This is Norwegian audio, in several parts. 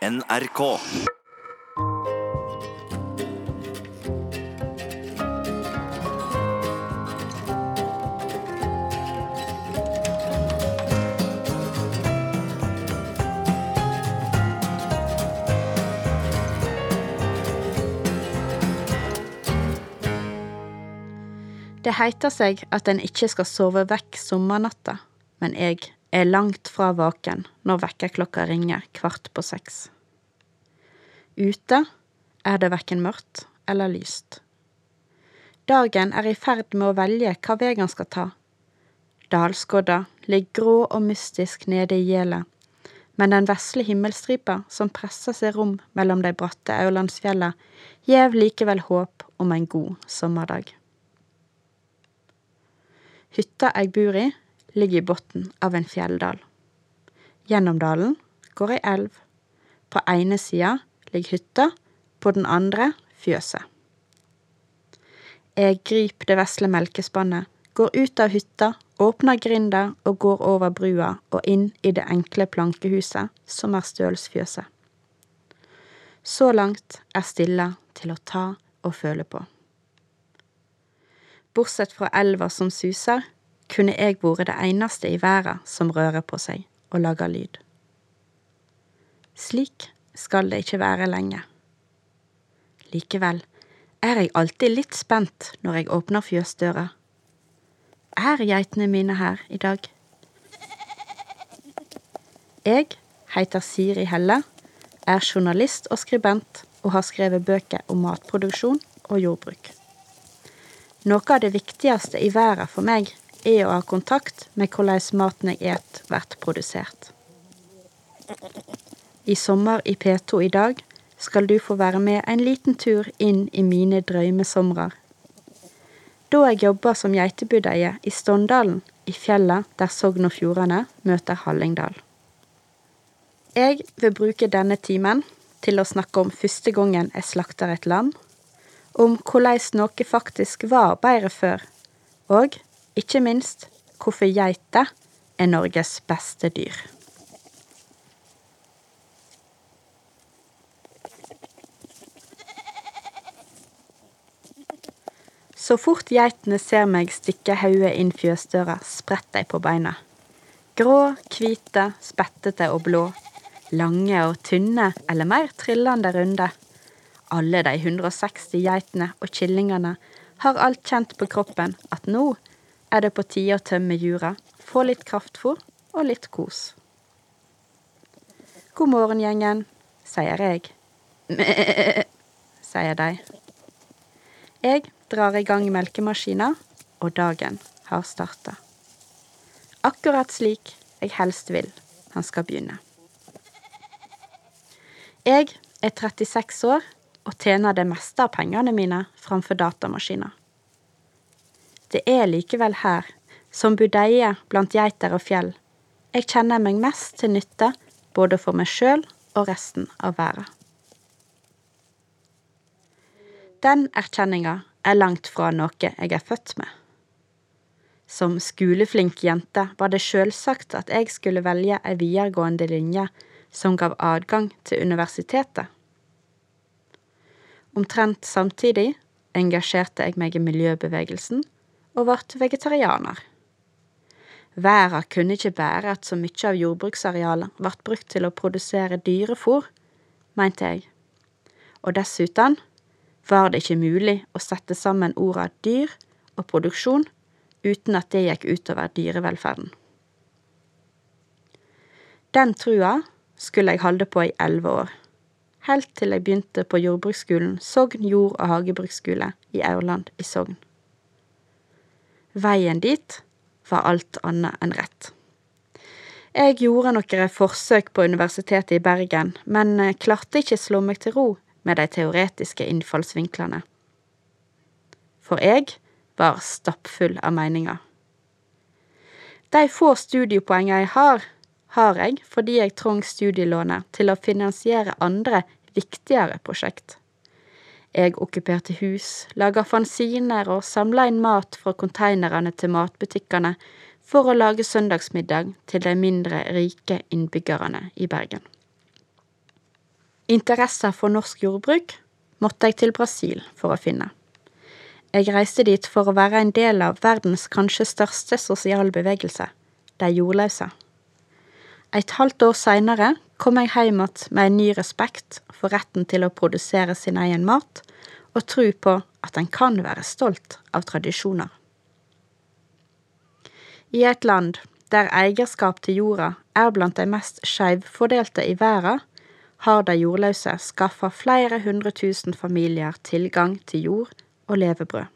NRK. Det heiter seg at en ikke skal sove vekk sommernatta, men jeg er langt fra vaken når vekkerklokka ringer kvart på seks. Ute er det verken mørkt eller lyst. Dagen er i ferd med å velge hva vei han skal ta. Dalskodda ligger grå og mystisk nede i gjelet, men den vesle himmelstripa som presser seg rom mellom de bratte Aurlandsfjella, gjev likevel håp om en god sommerdag. Hytta jeg bor i, ligger i bunnen av en fjelldal. Gjennom dalen går ei elv. På ene sida ligger hytta, på den andre fjøset. Jeg griper det vesle melkespannet, går ut av hytta, åpner grinda og går over brua og inn i det enkle plankehuset som er stølsfjøset. Så langt er stilla til å ta og føle på. Bortsett fra elva som suser, kunne jeg vært det eneste i verden som rører på seg og lager lyd. Slik skal det ikke være lenge. Likevel er jeg alltid litt spent når jeg åpner fjøsdøra. Er geitene mine her i dag? Jeg heter Siri Helle, er journalist og skribent og har skrevet bøker om matproduksjon og jordbruk. Noe av det viktigste i verden for meg er å ha kontakt med hvordan maten jeg et, blir produsert. I sommer i P2 i dag skal du få være med en liten tur inn i mine drømmesomrer. Da jeg jobber som geitebudeie i Ståndalen, i fjellet der Sogn og Fjordane møter Hallingdal. Jeg vil bruke denne timen til å snakke om første gangen jeg slakter et lam, om hvordan noe faktisk var bedre før, og ikke minst hvorfor geiter er Norges beste dyr. Så fort geitene ser meg stikke hodet inn fjøsdøra, spretter de på beina. Grå, hvite, spettete og blå. Lange og tynne eller mer trillende runde. Alle de 160 geitene og kyllingene har alt kjent på kroppen at nå er det på tide å tømme jura, få litt kraftfôr og litt kos. God morgen, gjengen, sier jeg. Mæ, sier de. Jeg drar i gang melkemaskina, og dagen har starta. Akkurat slik jeg helst vil han skal begynne. Jeg er 36 år og tjener det meste av pengene mine framfor datamaskiner. Det er likevel her, som budeie blant geiter og fjell, jeg kjenner meg mest til nytte både for meg sjøl og resten av verden. Den erkjenninga er langt fra noe jeg er født med. Som skoleflink jente var det sjølsagt at jeg skulle velge ei videregående linje som gav adgang til universitetet. Omtrent samtidig engasjerte jeg meg i miljøbevegelsen og ble vegetarianer. Verden kunne ikke bære at så mye av jordbruksarealet ble brukt til å produsere dyrefôr, mente jeg. Og dessuten var det ikke mulig å sette sammen ordene dyr og produksjon uten at det gikk utover dyrevelferden. Den trua skulle jeg holde på i elleve år, helt til jeg begynte på jordbruksskolen Sogn jord- og hagebruksskole i Aurland i Sogn. Veien dit var alt annet enn rett. Jeg gjorde noen forsøk på Universitetet i Bergen, men klarte ikke slå meg til ro med de teoretiske innfallsvinklene. For jeg var stappfull av meninger. De få studiepoengene jeg har, har jeg fordi jeg trong studielånet til å finansiere andre, viktigere prosjekt. Jeg okkuperte hus, laga fanziner og samla inn mat fra konteinerne til matbutikkene for å lage søndagsmiddag til de mindre rike innbyggerne i Bergen. interesser for norsk jordbruk måtte jeg til Brasil for å finne. Jeg reiste dit for å være en del av verdens kanskje største sosiale bevegelse, de jordløse. Et halvt år seinere kom jeg hjem igjen med en ny respekt for retten til å produsere sin egen mat, og tro på at en kan være stolt av tradisjoner. I et land der eierskap til jorda er blant de mest skjevfordelte i verden, har de jordløse skaffa flere hundre tusen familier tilgang til jord og levebrød.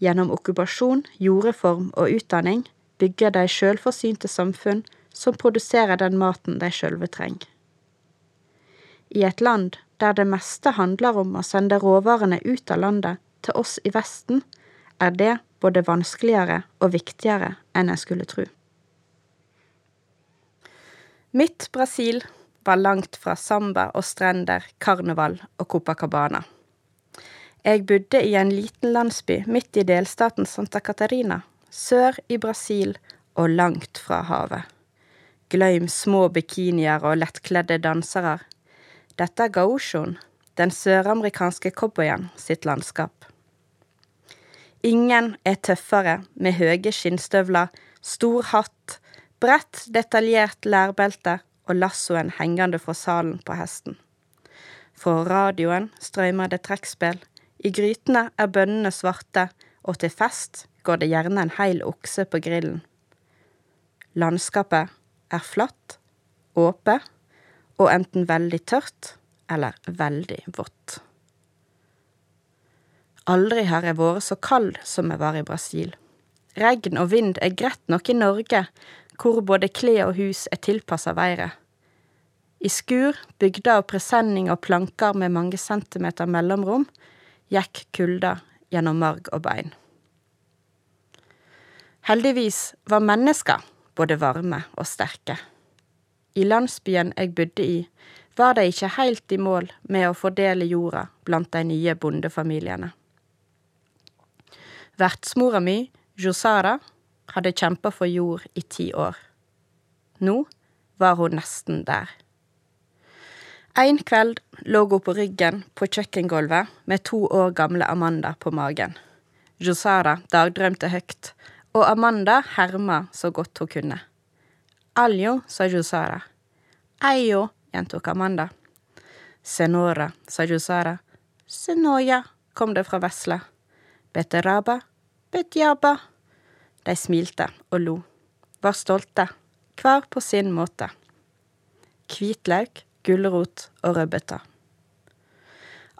Gjennom okkupasjon, jordreform og utdanning bygger de sjølforsynte samfunn som produserer den maten de sjølve trenger. I et land der det meste handler om å sende råvarene ut av landet til oss i Vesten, er det både vanskeligere og viktigere enn en skulle tro. Mitt Brasil var langt fra samba og strender, karneval og Copacabana. Jeg bodde i en liten landsby midt i delstaten Santa Catarina, sør i Brasil og langt fra havet. Gløym små bikinier og lettkledde dansere. Dette er gauchoen, den søramerikanske cowboyen sitt landskap. Ingen er tøffere med høye skinnstøvler, stor hatt, bredt, detaljert lærbelte og lassoen hengende fra salen på hesten. Fra radioen strømmer det trekkspill, i grytene er bønnene svarte, og til fest går det gjerne en heil okse på grillen. Landskapet er flatt, åpe og enten veldig tørt eller veldig vått. Aldri har jeg vært så kald som jeg var i Brasil. Regn og vind er greit nok i Norge, hvor både klær og hus er tilpassa været. I skur, bygda av presenning og planker med mange centimeter mellomrom, gikk kulda gjennom marg og bein. Heldigvis var mennesker både varme og sterke. I landsbyen jeg bodde i, var de ikke helt i mål med å fordele jorda blant de nye bondefamiliene. Vertsmora mi, Josara, hadde kjempa for jord i ti år. Nå var hun nesten der. En kveld lå hun på ryggen på kjøkkengulvet med to år gamle Amanda på magen. Josara dagdrømte høyt, og Amanda herma så godt hun kunne. Aljo, sa Josara. Eio, gjentok Amanda. Senora, sa Josara. Senoya, kom det fra vesla. Beteraba, betjaba. De smilte og lo, var stolte, hver på sin måte. Hvitløk, gulrot og rødbeter.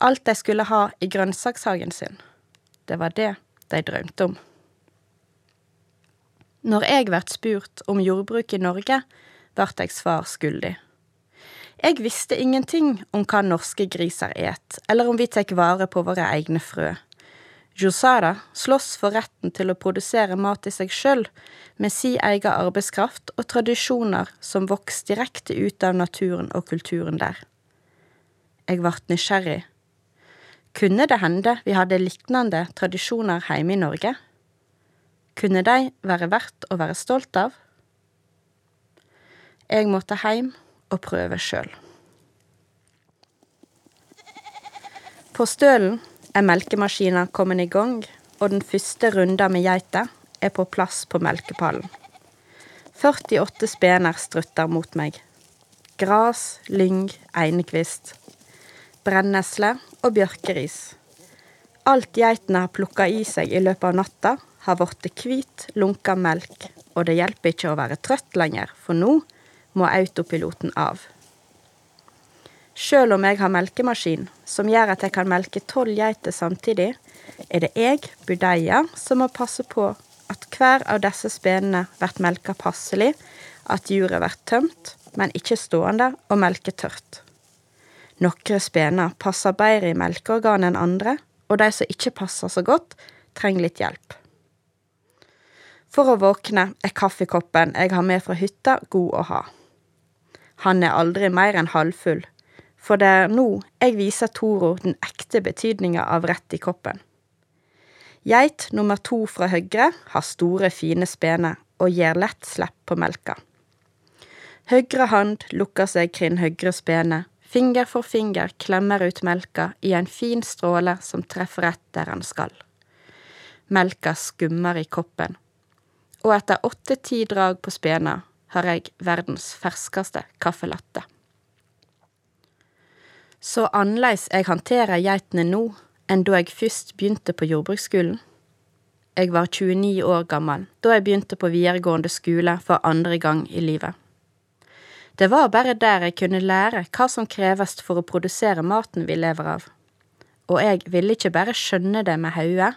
Alt de skulle ha i grønnsakshagen sin. Det var det de drømte om. Når jeg vert spurt om jordbruk i Norge, vart jeg svar skyldig. Jeg visste ingenting om hva norske griser et, eller om vi tar vare på våre egne frø. Josada slåss for retten til å produsere mat i seg sjøl, med si egen arbeidskraft og tradisjoner som vokste direkte ut av naturen og kulturen der. Jeg ble nysgjerrig. Kunne det hende vi hadde lignende tradisjoner hjemme i Norge? Kunne de være verdt å være stolt av? Jeg måtte hjem og prøve sjøl. På Stølen er melkemaskina kommet i gang, og den første runda med geiter er på plass på melkepallen. 48 spener strutter mot meg. Gras, lyng, einekvist. Brennesle og bjørkeris. Alt geitene har plukka i seg i løpet av natta, har blitt hvit, lunka melk, og det hjelper ikke å være trøtt lenger, for nå må autopiloten av. Sjøl om jeg har melkemaskin, som gjør at jeg kan melke tolv geiter samtidig, er det jeg, budeia, som må passe på at hver av disse spenene blir melka passelig, at juret blir tømt, men ikke stående og melke tørt. Noen spener passer bedre i melkeorganet enn andre, og de som ikke passer så godt, trenger litt hjelp. For å våkne er kaffekoppen jeg har med fra hytta, god å ha. Han er aldri mer enn halvfull, for det er nå jeg viser Toro den ekte betydninga av rett i koppen. Geit nummer to fra høyre har store, fine spener og gir lett slipp på melka. Høgre hand lukker seg kring høgre spene, finger for finger klemmer ut melka i en fin stråle som treffer rett der han skal. Melka skummer i koppen, og etter åtte-ti drag på spena har jeg verdens ferskeste kaffelatte. Så annerledes jeg håndterer geitene nå enn da jeg først begynte på jordbruksskolen. Jeg var 29 år gammel da jeg begynte på videregående skole for andre gang i livet. Det var bare der jeg kunne lære hva som kreves for å produsere maten vi lever av. Og jeg ville ikke bare skjønne det med hodet,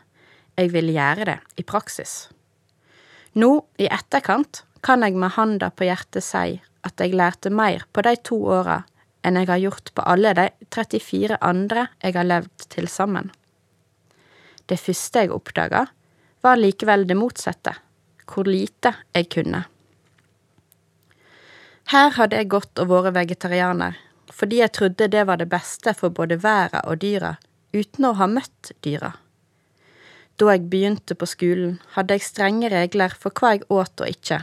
jeg ville gjøre det i praksis. Nå, i etterkant, kan jeg med handa på hjertet si at jeg lærte mer på de to åra enn jeg har gjort på alle de 34 andre jeg har levd til sammen. Det første jeg oppdaga, var likevel det motsatte, hvor lite jeg kunne. Her hadde jeg gått og vært vegetarianer, fordi jeg trodde det var det beste for både verden og dyra, uten å ha møtt dyra. Da jeg begynte på skolen, hadde jeg strenge regler for hva jeg åt og ikke.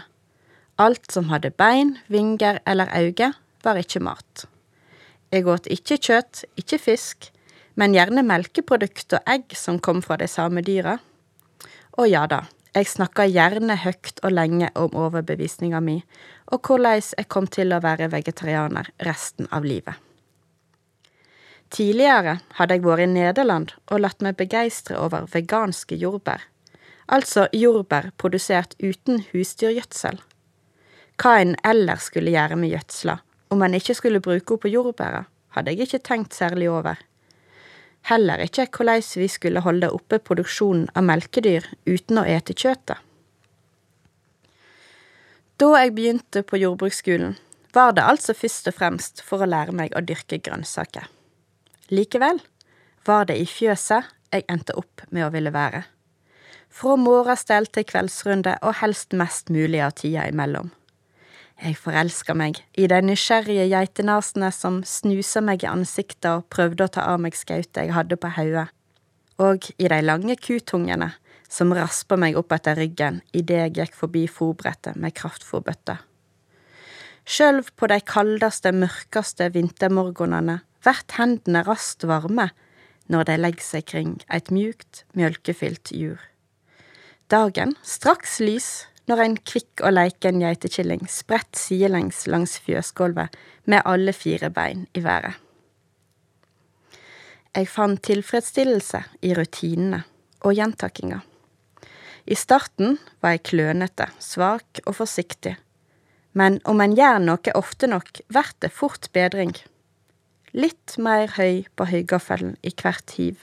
Alt som hadde bein, vinger eller øyne, var ikke mat. Jeg åt ikke kjøtt, ikke fisk, men gjerne melkeprodukt og egg som kom fra de samme dyra. Og ja da, jeg snakka gjerne høyt og lenge om overbevisninga mi, og hvordan jeg kom til å være vegetarianer resten av livet. Tidligere hadde jeg vært i Nederland og latt meg begeistre over veganske jordbær, altså jordbær produsert uten husdyrgjødsel. Hva en ellers skulle gjøre med gjødsla, om en ikke skulle bruke henne på jordbæra, hadde jeg ikke tenkt særlig over. Heller ikke hvordan vi skulle holde oppe produksjonen av melkedyr uten å ete kjøttet. Da jeg begynte på jordbruksskolen, var det altså først og fremst for å lære meg å dyrke grønnsaker. Likevel var det i fjøset jeg endte opp med å ville være. Fra morgenstell til kveldsrunde og helst mest mulig av tida imellom. Jeg forelska meg i de nysgjerrige geitenasene som snusa meg i ansiktet og prøvde å ta av meg skautet jeg hadde på hodet, og i de lange kutungene som raspa meg opp etter ryggen idet jeg gikk forbi fòrbrettet med kraftfòrbøtte. Sjølv på de kaldeste, mørkeste vintermorgenene vert hendene raskt varme når de legger seg kring et mjukt, mjølkefylt jur. Dagen straks lys når en kvikk og leiken geitekilling spredt sidelengs langs fjøsgulvet med alle fire bein i været. Jeg fant tilfredsstillelse i rutinene og gjentakinga. I starten var jeg klønete, svak og forsiktig, men om en gjør noe ofte nok, vert det fort bedring. Litt mer høy på høygaffelen i hvert hiv.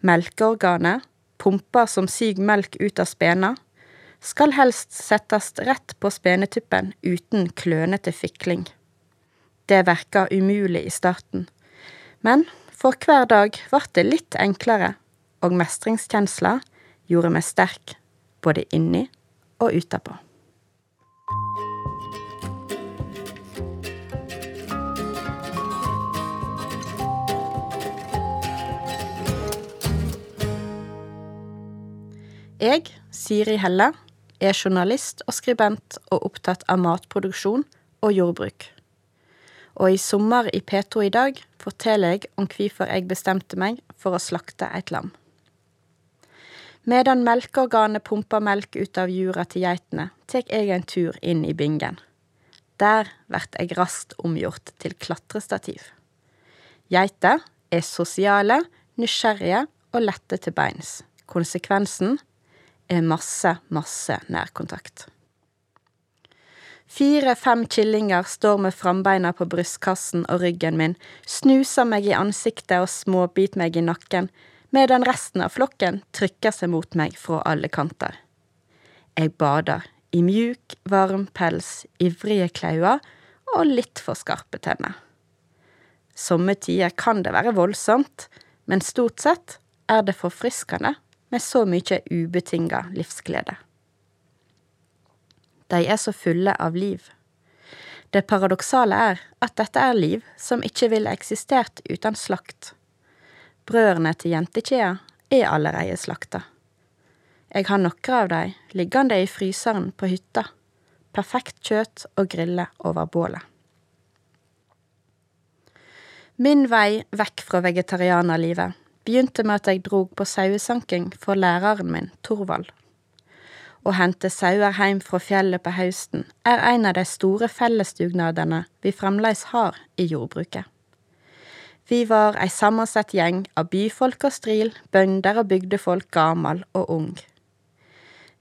Melkeorganet, pumper som siger melk ut av spena, skal helst settes rett på spenetuppen uten klønete fikling. Det verka umulig i starten, men for hver dag ble det litt enklere, og mestringskjensla gjorde meg sterk både inni og utapå. Jeg, Siri Helle, er journalist og skribent og opptatt av matproduksjon og jordbruk. Og i sommer i P2 i dag forteller jeg om hvorfor jeg bestemte meg for å slakte et lam. Medan melkeorganet pumper melk ut av jura til geitene, tek jeg en tur inn i bingen. Der blir jeg raskt omgjort til klatrestativ. Geiter er sosiale, nysgjerrige og lette til beins. Konsekvensen masse, masse nærkontakt. Fire-fem killinger står med frambeina på brystkassen og ryggen min, snuser meg i ansiktet og småbiter meg i nakken, medan resten av flokken trykker seg mot meg fra alle kanter. Jeg bader i mjuk, varm pels, ivrige klauer og litt for skarpe tenner. Somme tider kan det være voldsomt, men stort sett er det forfriskende med så mye ubetinga livsglede. De er så fulle av liv. Det paradoksale er at dette er liv som ikke ville eksistert uten slakt. Brødrene til jentekjea er allereie slakta. Jeg har nokre av dei liggande i fryseren på hytta, perfekt kjøtt å grille over bålet. Min vei vekk fra vegetarianerlivet begynte med at jeg drog på sauesanking for læreren min, Torvald. Å hente sauer heim fra fjellet på høsten er en av de store fellesdugnadene vi fremdeles har i jordbruket. Vi var ei sammensatt gjeng av byfolk og stril, bønder og bygdefolk, gamal og ung.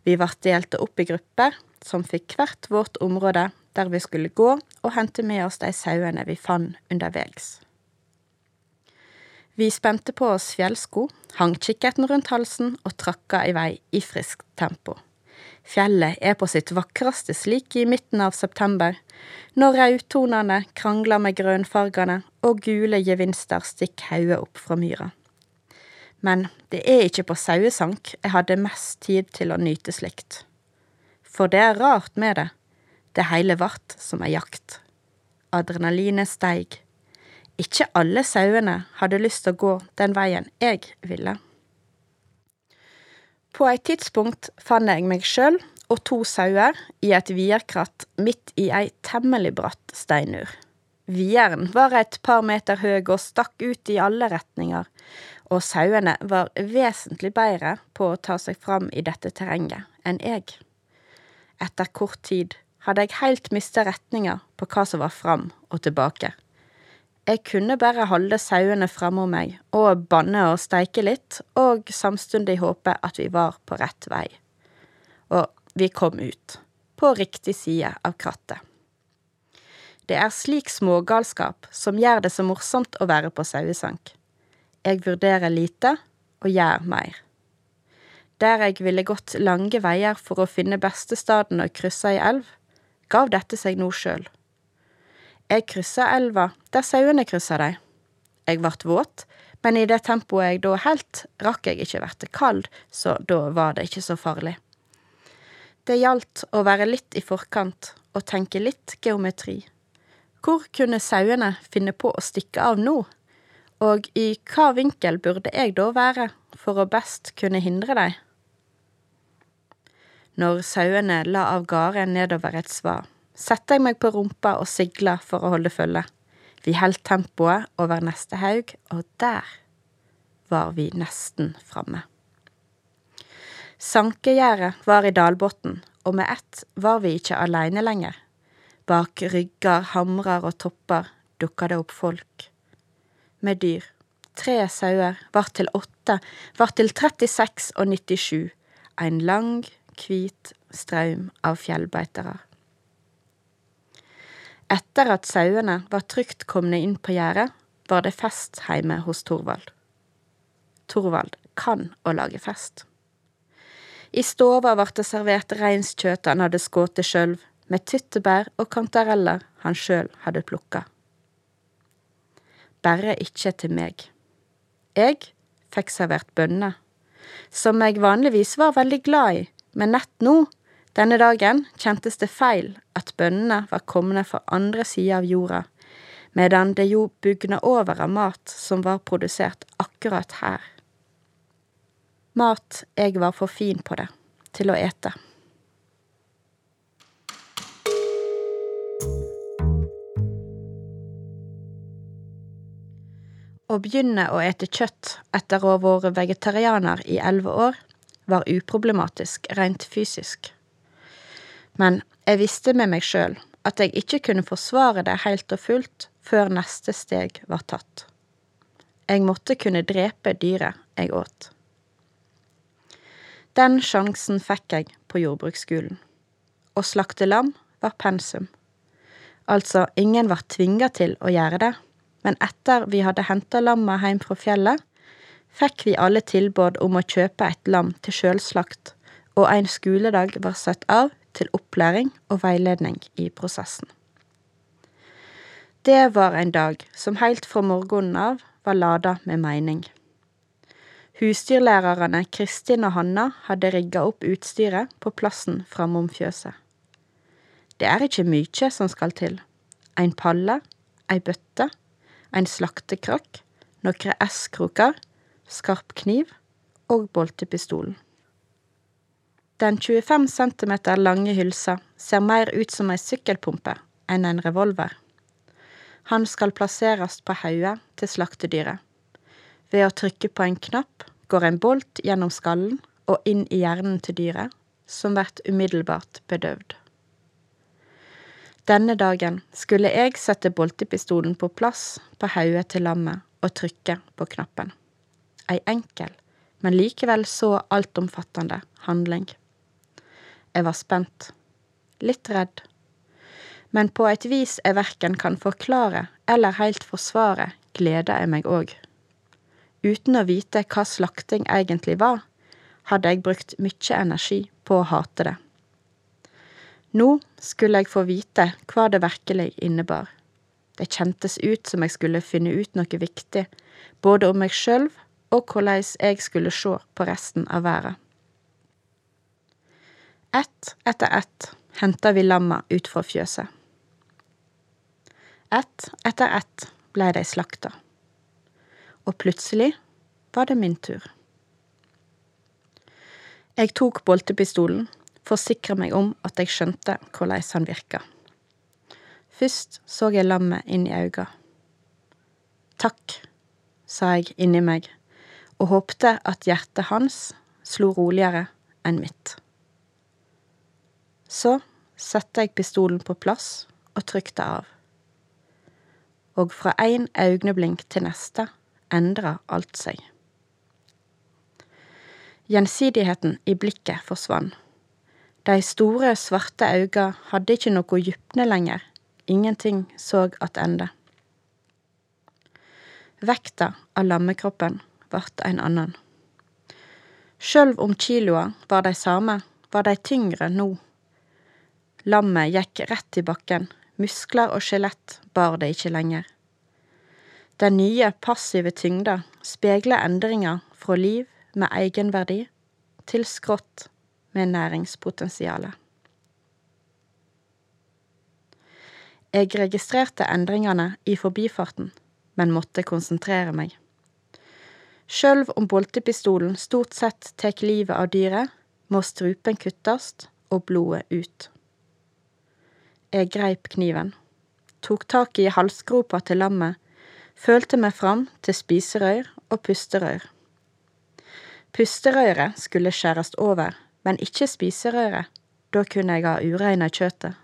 Vi ble delte opp i grupper, som fikk hvert vårt område der vi skulle gå og hente med oss de sauene vi fant underveis. Vi spente på oss fjellsko, hang kikkerten rundt halsen og trakka i vei i friskt tempo. Fjellet er på sitt vakreste slik i midten av september, når rautonene krangler med grønnfargene og gule gevinster stikker hodet opp fra myra. Men det er ikke på sauesank jeg hadde mest tid til å nyte slikt. For det er rart med det, det hele vart som ei jakt. Adrenalinet steig. Ikke alle sauene hadde lyst til å gå den veien jeg ville. På et tidspunkt fant jeg meg sjøl og to sauer i et vierkratt midt i ei temmelig bratt steinur. Vieren var et par meter høy og stakk ut i alle retninger, og sauene var vesentlig bedre på å ta seg fram i dette terrenget enn jeg. Etter kort tid hadde jeg helt mista retninga på hva som var fram og tilbake. Jeg kunne bare holde sauene framom meg og banne og steike litt, og samtidig håpe at vi var på rett vei. Og vi kom ut, på riktig side av krattet. Det er slik smågalskap som gjør det så morsomt å være på sauesank. Jeg vurderer lite og gjør mer. Der jeg ville gått lange veier for å finne beste staden å krysse ei elv, gav dette seg nå sjøl. Jeg kryssa elva der sauene kryssa dei. Jeg vart våt, men i det tempoet jeg da helt, rakk jeg ikke verte kald, så da var det ikke så farlig. Det gjaldt å være litt i forkant og tenke litt geometri. Hvor kunne sauene finne på å stikke av nå? Og i hva vinkel burde jeg da være for å best kunne hindre dei? Når sauene la av gårde nedover et svar, setter jeg meg på rumpa og sigler for å holde følge. Vi holdt tempoet over neste haug, og der var vi nesten framme. Sankegjerdet var i dalbunnen, og med ett var vi ikke aleine lenger. Bak rygger, hamrer og topper dukka det opp folk. Med dyr. Tre sauer vart til åtte, vart til 36 og 97. En lang, hvit straum av fjellbeitere. Etter at sauene var trygt komne inn på gjerdet, var det fest hjemme hos Torvald. Torvald kan å lage fest. I stova vart det servert reinskjøtt han hadde skutt sjølv, med tyttebær og kantareller han sjøl hadde plukka. Bare ikke til meg. Jeg fikk servert bønner, som jeg vanligvis var veldig glad i, men nett nå denne dagen kjentes det feil at bønnene var komne fra andre sida av jorda, medan det jo bugna over av mat som var produsert akkurat her. Mat jeg var for fin på det til å ete. Å begynne å ete kjøtt etter å ha vært vegetarianer i elleve år var uproblematisk rent fysisk men jeg visste med meg sjøl at jeg ikke kunne forsvare det helt og fullt før neste steg var tatt. Jeg måtte kunne drepe dyret jeg åt. Den sjansen fikk jeg på jordbruksskolen. Å slakte lam var pensum. Altså, ingen var tvinga til å gjøre det, men etter vi hadde henta lamma hjem fra fjellet, fikk vi alle tilbud om å kjøpe et lam til sjølslakt, og en skoledag var satt av til opplæring og veiledning i prosessen. Det var en dag som heilt fra morgenen av var lada med mening. Husdyrlærerne Kristin og Hanna hadde rigga opp utstyret på plassen framom fjøset. Det er ikke mykje som skal til. Ein palle, ei bøtte, ein slaktekrakk, nokre S-kroker, skarp kniv og boltepistolen. Den 25 cm lange hylsa ser mer ut som ei sykkelpumpe enn en revolver. Han skal plasseres på hodet til slaktedyret. Ved å trykke på en knapp går en bolt gjennom skallen og inn i hjernen til dyret, som blir umiddelbart bedøvd. Denne dagen skulle jeg sette boltepistolen på plass på hodet til lammet og trykke på knappen. Ei enkel, men likevel så altomfattende handling. Jeg var spent, litt redd, men på et vis jeg verken kan forklare eller heilt forsvare, gleda jeg meg òg. Uten å vite hva slakting egentlig var, hadde jeg brukt mye energi på å hate det. Nå skulle jeg få vite hva det virkelig innebar. Det kjentes ut som jeg skulle finne ut noe viktig, både om meg sjøl og hvordan jeg skulle se på resten av verden. Ett etter ett henta vi lamma ut fra fjøset. Ett etter ett blei de slakta. Og plutselig var det min tur. Jeg tok boltepistolen, forsikra meg om at jeg skjønte hvordan han virka. Først så jeg lammet inn i øynene. Takk, sa jeg inni meg, og håpte at hjertet hans slo roligere enn mitt. Så satte jeg pistolen på plass og trykte av. Og fra ein øyeblink til neste endra alt seg. Gjensidigheten i blikket forsvant. De store, svarte øynene hadde ikke noe dybne lenger, ingenting så attende. Vekta av lammekroppen vart en annen. Sjølv om kiloa var de same, var de tyngre nå. Lammet gikk rett i bakken, muskler og skjelett bar det ikke lenger. Den nye, passive tyngda speiler endringer fra liv med egenverdi til skrått med næringspotensial. Jeg registrerte endringene i forbifarten, men måtte konsentrere meg. Sjølv om boltepistolen stort sett tek livet av dyret, må strupen kuttes og blodet ut. Jeg greip kniven, tok tak i halsgropa til lammet, følte meg fram til spiserør og pusterør. Pusterøret skulle skjæres over, men ikke spiserøret, da kunne jeg ha ureina kjøttet.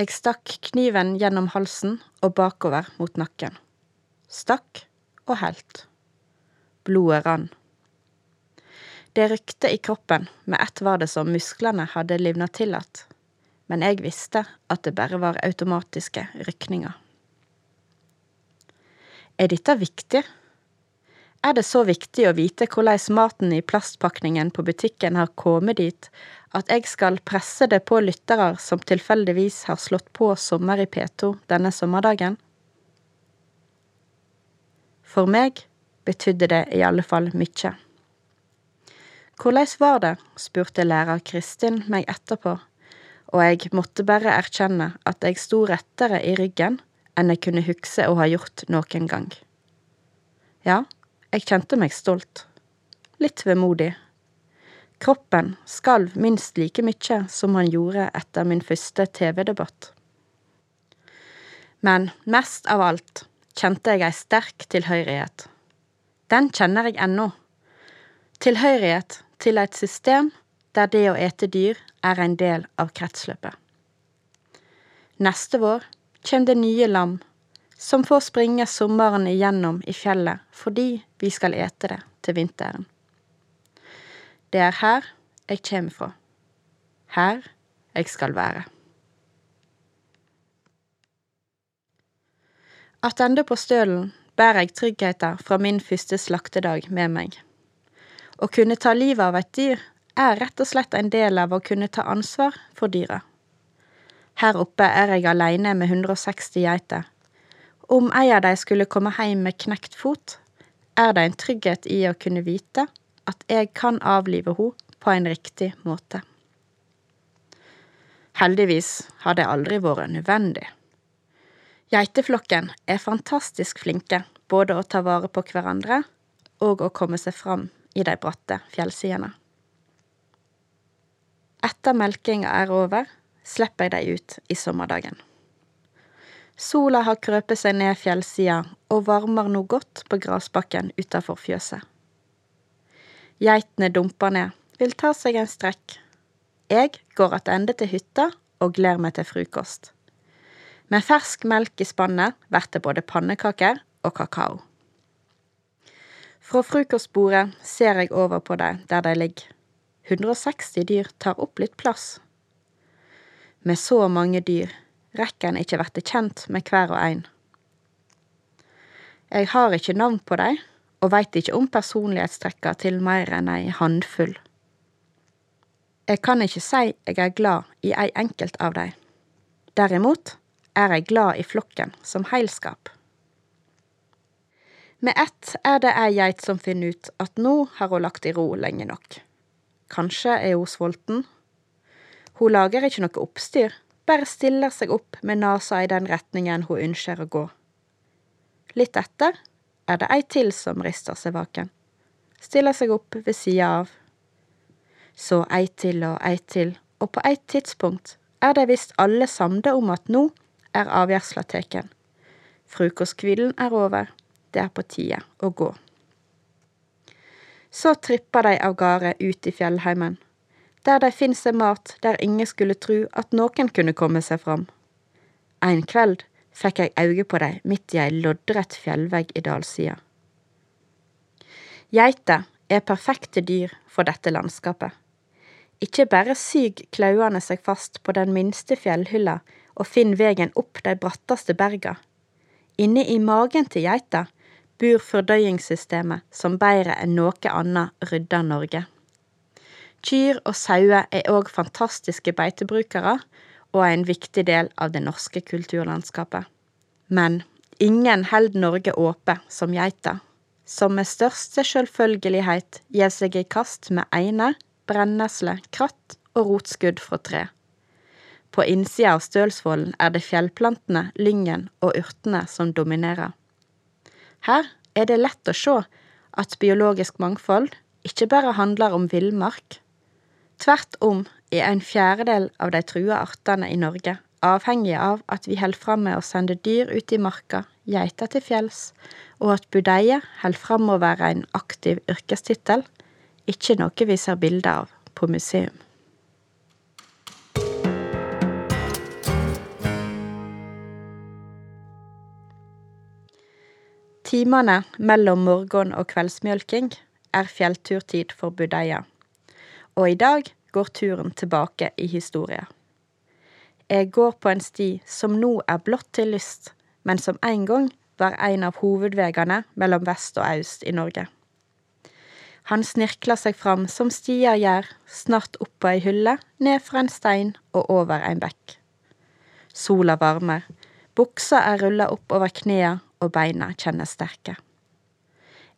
Jeg stakk kniven gjennom halsen og bakover mot nakken. Stakk og helt. Blodet rann. Det rykte i kroppen, med ett var det som musklene hadde livna til att, men jeg visste at det bare var automatiske rykninger. Er dette viktig? Er det så viktig å vite hvordan maten i plastpakningen på butikken har kommet dit, at jeg skal presse det på lyttere som tilfeldigvis har slått på Sommer i P2 denne sommerdagen? For meg betydde det i alle fall mye. Hvordan var det, spurte lærer Kristin meg etterpå, og jeg måtte bare erkjenne at jeg sto rettere i ryggen enn jeg kunne huske å ha gjort noen gang. Ja, jeg kjente meg stolt. Litt vemodig. Kroppen skalv minst like mye som han gjorde etter min første TV-debatt. Men mest av alt kjente jeg ei sterk tilhørighet. Den kjenner jeg ennå. Tilhørighet til et system der det å ete dyr er en del av kretsløpet. Neste vår kjem det nye lam som får springe sommeren igjennom i fjellet fordi vi skal ete det til vinteren. Det er her jeg kjem fra. Her jeg skal være. Attende på stølen bærer jeg tryggheten fra min første slaktedag med meg. Å kunne ta livet av et dyr er rett og slett en del av å kunne ta ansvar for dyra. Her oppe er jeg aleine med 160 geiter, om ei av dei skulle komme hjem med knekt fot, er det en trygghet i å kunne vite at jeg kan avlive henne på en riktig måte. Heldigvis har det aldri vært nødvendig. Geiteflokken er fantastisk flinke både å ta vare på hverandre og å komme seg fram i de bratte fjellsidene. Etter melkinga er over, slipper jeg dem ut i sommerdagen. Sola har krøpet seg ned fjellsida og varmer nå godt på grasbakken utafor fjøset. Geitene dumper ned, vil ta seg en strekk. Jeg går attende til hytta og gleder meg til frokost. Med fersk melk i spannet blir det både pannekaker og kakao. Fra frokostbordet ser jeg over på dem der de ligger. 160 dyr tar opp litt plass. Med så mange dyr rekker en ikke verte kjent med hver og en. Jeg har ikke navn på dem, og veit ikke om personlighetstrekka til mer enn ei handfull. Jeg kan ikke si jeg er glad i ei enkelt av dem. Derimot er jeg glad i flokken som heilskap. Med ett er det ei geit som finner ut at nå har hun lagt i ro lenge nok. Kanskje er hun sulten. Hun lager ikke noe oppstyr, bare stiller seg opp med nesa i den retningen hun ønsker å gå. Litt etter er det ei til som rister seg vaken. Stiller seg opp ved sida av. Så ei til og ei til, og på eit tidspunkt er det visst alle samde om at nå er avgjersla teken. Frokosthvilen er over, det er på tide å gå. Så tripper de av gårde ut i fjellheimen, der de finner seg mat der ingen skulle tru at noen kunne komme seg fram. En kveld fikk jeg øye på dem midt i ei loddrett fjellvegg i dalsida. Geiter er perfekte dyr for dette landskapet. Ikke bare syg klauene seg fast på den minste fjellhylla og finner veien opp de bratteste berga. Inne i magen til geita bor fordøyingssystemet som bedre enn noe annet rydder Norge. Kyr og sauer er òg fantastiske beitebrukere, og er en viktig del av det norske kulturlandskapet. Men ingen held Norge åpe som geita, som med største selvfølgelighet gjev seg i kast med eine, brennesle, kratt og rotskudd fra tre. På innsida av Stølsvollen er det fjellplantene, lyngen og urtene som dominerer. Her er det lett å se at biologisk mangfold ikke bare handler om villmark. Tvert om er en fjerdedel av de trua artene i Norge avhengig av at vi holder fram med å sende dyr ut i marka, geiter til fjells, og at budeie holder fram å være en aktiv yrkestittel, ikke noe vi ser bilder av på museum. Timene mellom morgen- og kveldsmjølking er fjellturtid for budeia, og i dag går turen tilbake i historia. Jeg går på en sti som nå er blått til lyst, men som en gang var en av hovedveiene mellom vest og øst i Norge. Han snirkler seg fram som stier gjør, snart opp på ei hylle, ned fra en stein og over en bekk. Sola varmer, buksa er rulla opp over knea og beina kjennes sterke.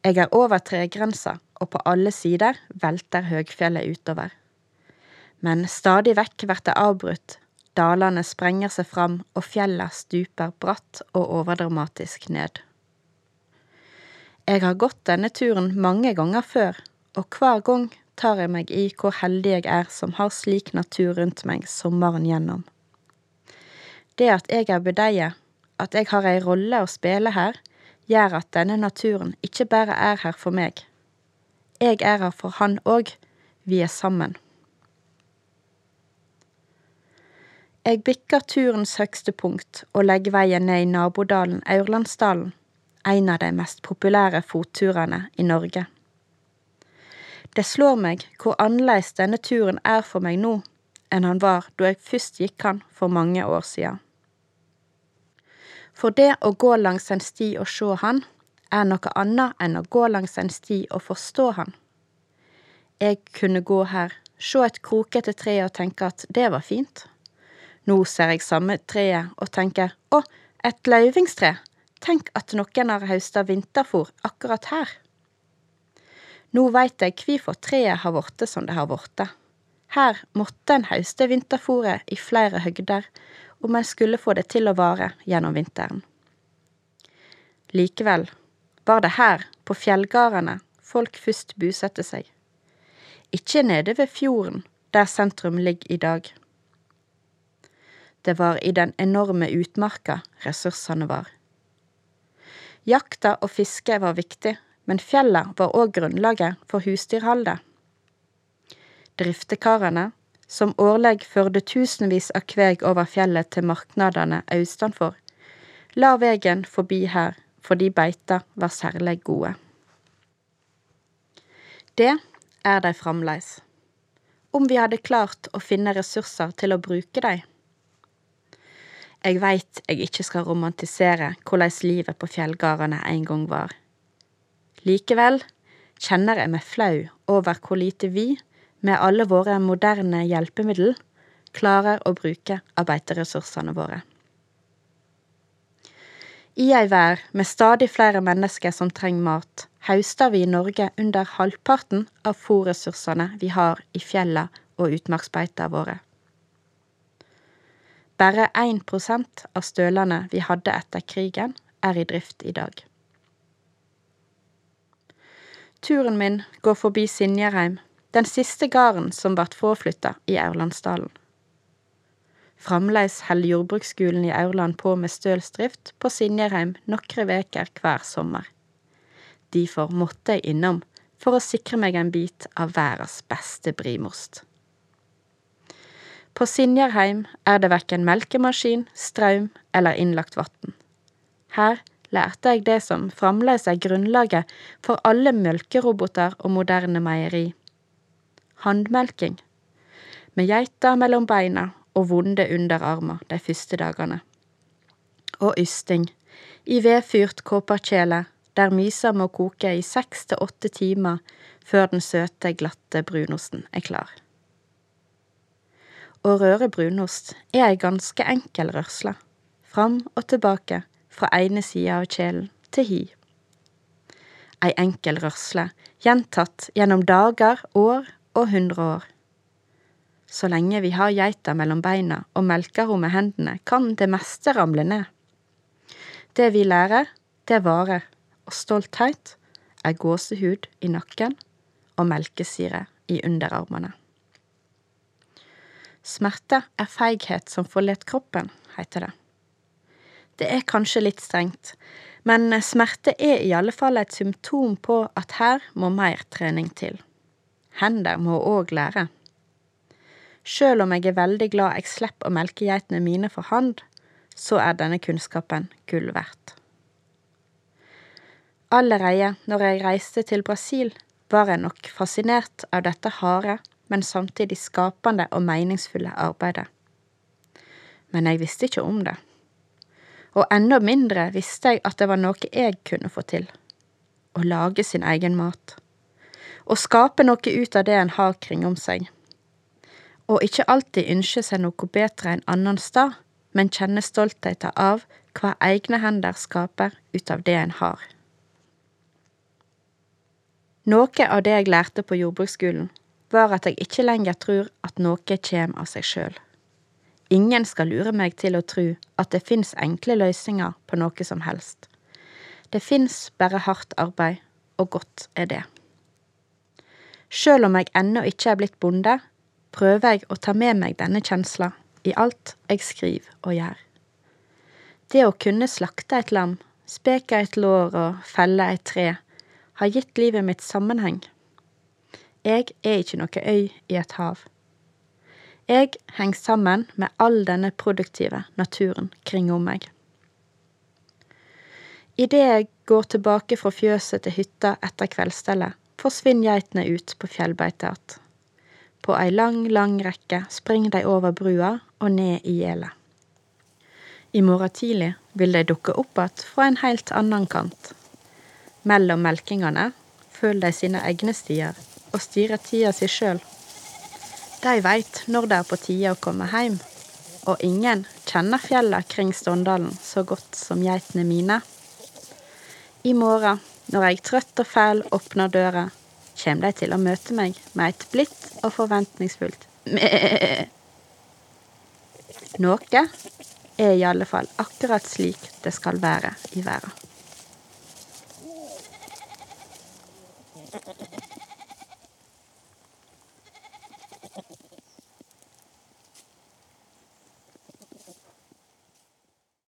Jeg er over tregrensa, og på alle sider velter høgfjellet utover men stadig vekk blir det avbrutt, dalene sprenger seg fram og fjellet stuper bratt og overdramatisk ned. Jeg har gått denne turen mange ganger før, og hver gang tar jeg meg i hvor heldig jeg er som har slik natur rundt meg sommeren gjennom. Det at jeg er budeie, at jeg har ei rolle å spille her, gjør at denne naturen ikke bare er her for meg. Jeg er her for han òg, vi er sammen. Jeg bikker turens høgste punkt og legger veien ned i nabodalen Aurlandsdalen, en av de mest populære fotturene i Norge. Det slår meg hvor annerledes denne turen er for meg nå enn han var da jeg først gikk han for mange år siden. For det å gå langs en sti og se han, er noe annet enn å gå langs en sti og forstå han. Jeg kunne gå her, se et krokete tre og tenke at det var fint nå ser jeg samme treet og tenker å, et løyvingstre, tenk at noen har høsta vinterfôr akkurat her. Nå veit jeg hvorfor treet har blitt som det har blitt. Her måtte en hauste vinterfôret i flere høgder om jeg skulle få det til å vare gjennom vinteren. Likevel var det her, på fjellgardene, folk først busette seg. Ikke nede ved fjorden, der sentrum ligger i dag. Det var i den enorme utmarka ressursene var. Jakta og fisket var viktig, men fjellet var òg grunnlaget for husdyrholdet. Driftekarene, som årlig førte tusenvis av kveg over fjellet til marknadene austanfor, la vegen forbi her fordi beita var særlig gode. Det er de framleis. Om vi hadde klart å finne ressurser til å bruke dei. Jeg veit jeg ikke skal romantisere hvordan livet på fjellgardene en gang var. Likevel kjenner jeg meg flau over hvor lite vi, med alle våre moderne hjelpemiddel, klarer å bruke av beiteressursene våre. I ei vær med stadig flere mennesker som trenger mat, høster vi i Norge under halvparten av fòrressursene vi har i fjella og utmarksbeita våre. Bare 1% av stølene vi hadde etter krigen, er i drift i dag. Turen min går forbi Sinjarheim, den siste garden som vart fråflytta i Aurlandsdalen. Framleis held jordbruksskulen i Aurland på med stølsdrift på Sinjarheim nokre veker hver sommer. Difor måtte jeg innom for å sikre meg en bit av verdens beste brimost. På Sinjarheim er det verken melkemaskin, strøm eller innlagt vann. Her lærte jeg det som fremdeles er grunnlaget for alle melkeroboter og moderne meieri. Handmelking. Med geita mellom beina og vonde underarmer de første dagene. Og ysting, i vedfyrt kåperkjele, der mysa må koke i seks til åtte timer før den søte, glatte brunosten er klar. Å røre brunost er ei ganske enkel rørsle, fram og tilbake fra ene sida av kjelen til hi. Ei enkel rørsle, gjentatt gjennom dager, år og hundre år. Så lenge vi har geita mellom beina og melker henne med hendene, kan det meste ramle ned. Det vi lærer, det varer, og stolthet er gåsehud i nakken og melkesyre i underarmene. Smerte er feighet som forlet kroppen, heter det. Det er kanskje litt strengt, men smerte er i alle fall et symptom på at her må mer trening til. Hender må òg lære. Sjøl om jeg er veldig glad jeg slipper å melke geitene mine for hand, så er denne kunnskapen gull verdt. Allerede når jeg reiste til Brasil, var jeg nok fascinert av dette harde, men samtidig skapende og meningsfulle arbeidet. Men jeg visste ikke om det. Og enda mindre visste jeg at det var noe jeg kunne få til. Å lage sin egen mat. Å skape noe ut av det en har kringom seg og ikke alltid ønske seg noe bedre enn annen stad, men kjenne stoltheten av hva egne hender skaper ut av det en har. Noe av det jeg lærte på jordbruksskolen, var at jeg ikke lenger tror at noe kommer av seg sjøl. Ingen skal lure meg til å tro at det fins enkle løsninger på noe som helst. Det fins bare hardt arbeid, og godt er det. Sjøl om jeg ennå ikke er blitt bonde, prøver jeg å ta med meg denne kjensla i alt jeg skriver og gjør. Det å kunne slakte et lam, speke et lår og felle et tre, har gitt livet mitt sammenheng. Jeg er ikke noe øy i et hav. Jeg henger sammen med all denne produktive naturen kring om meg. Idet jeg går tilbake fra fjøset til hytta etter kveldsstellet, forsvinner geitene ut på fjellbeite igjen. På ei lang, lang rekke springer de over brua og ned i gjelet. I morgen tidlig vil de dukke opp igjen fra en helt annen kant. Mellom melkingene følger de sine egne stier og styrer tida si sjøl. De veit når det er på tide å komme heim, og ingen kjenner fjella kring Ståndalen så godt som geitene mine. I morgen, når jeg trøtt og fæl åpner døra, kjem de til å møte meg med et blidt og forventningsfullt mæ. Noe er i alle fall akkurat slik det skal være i verden.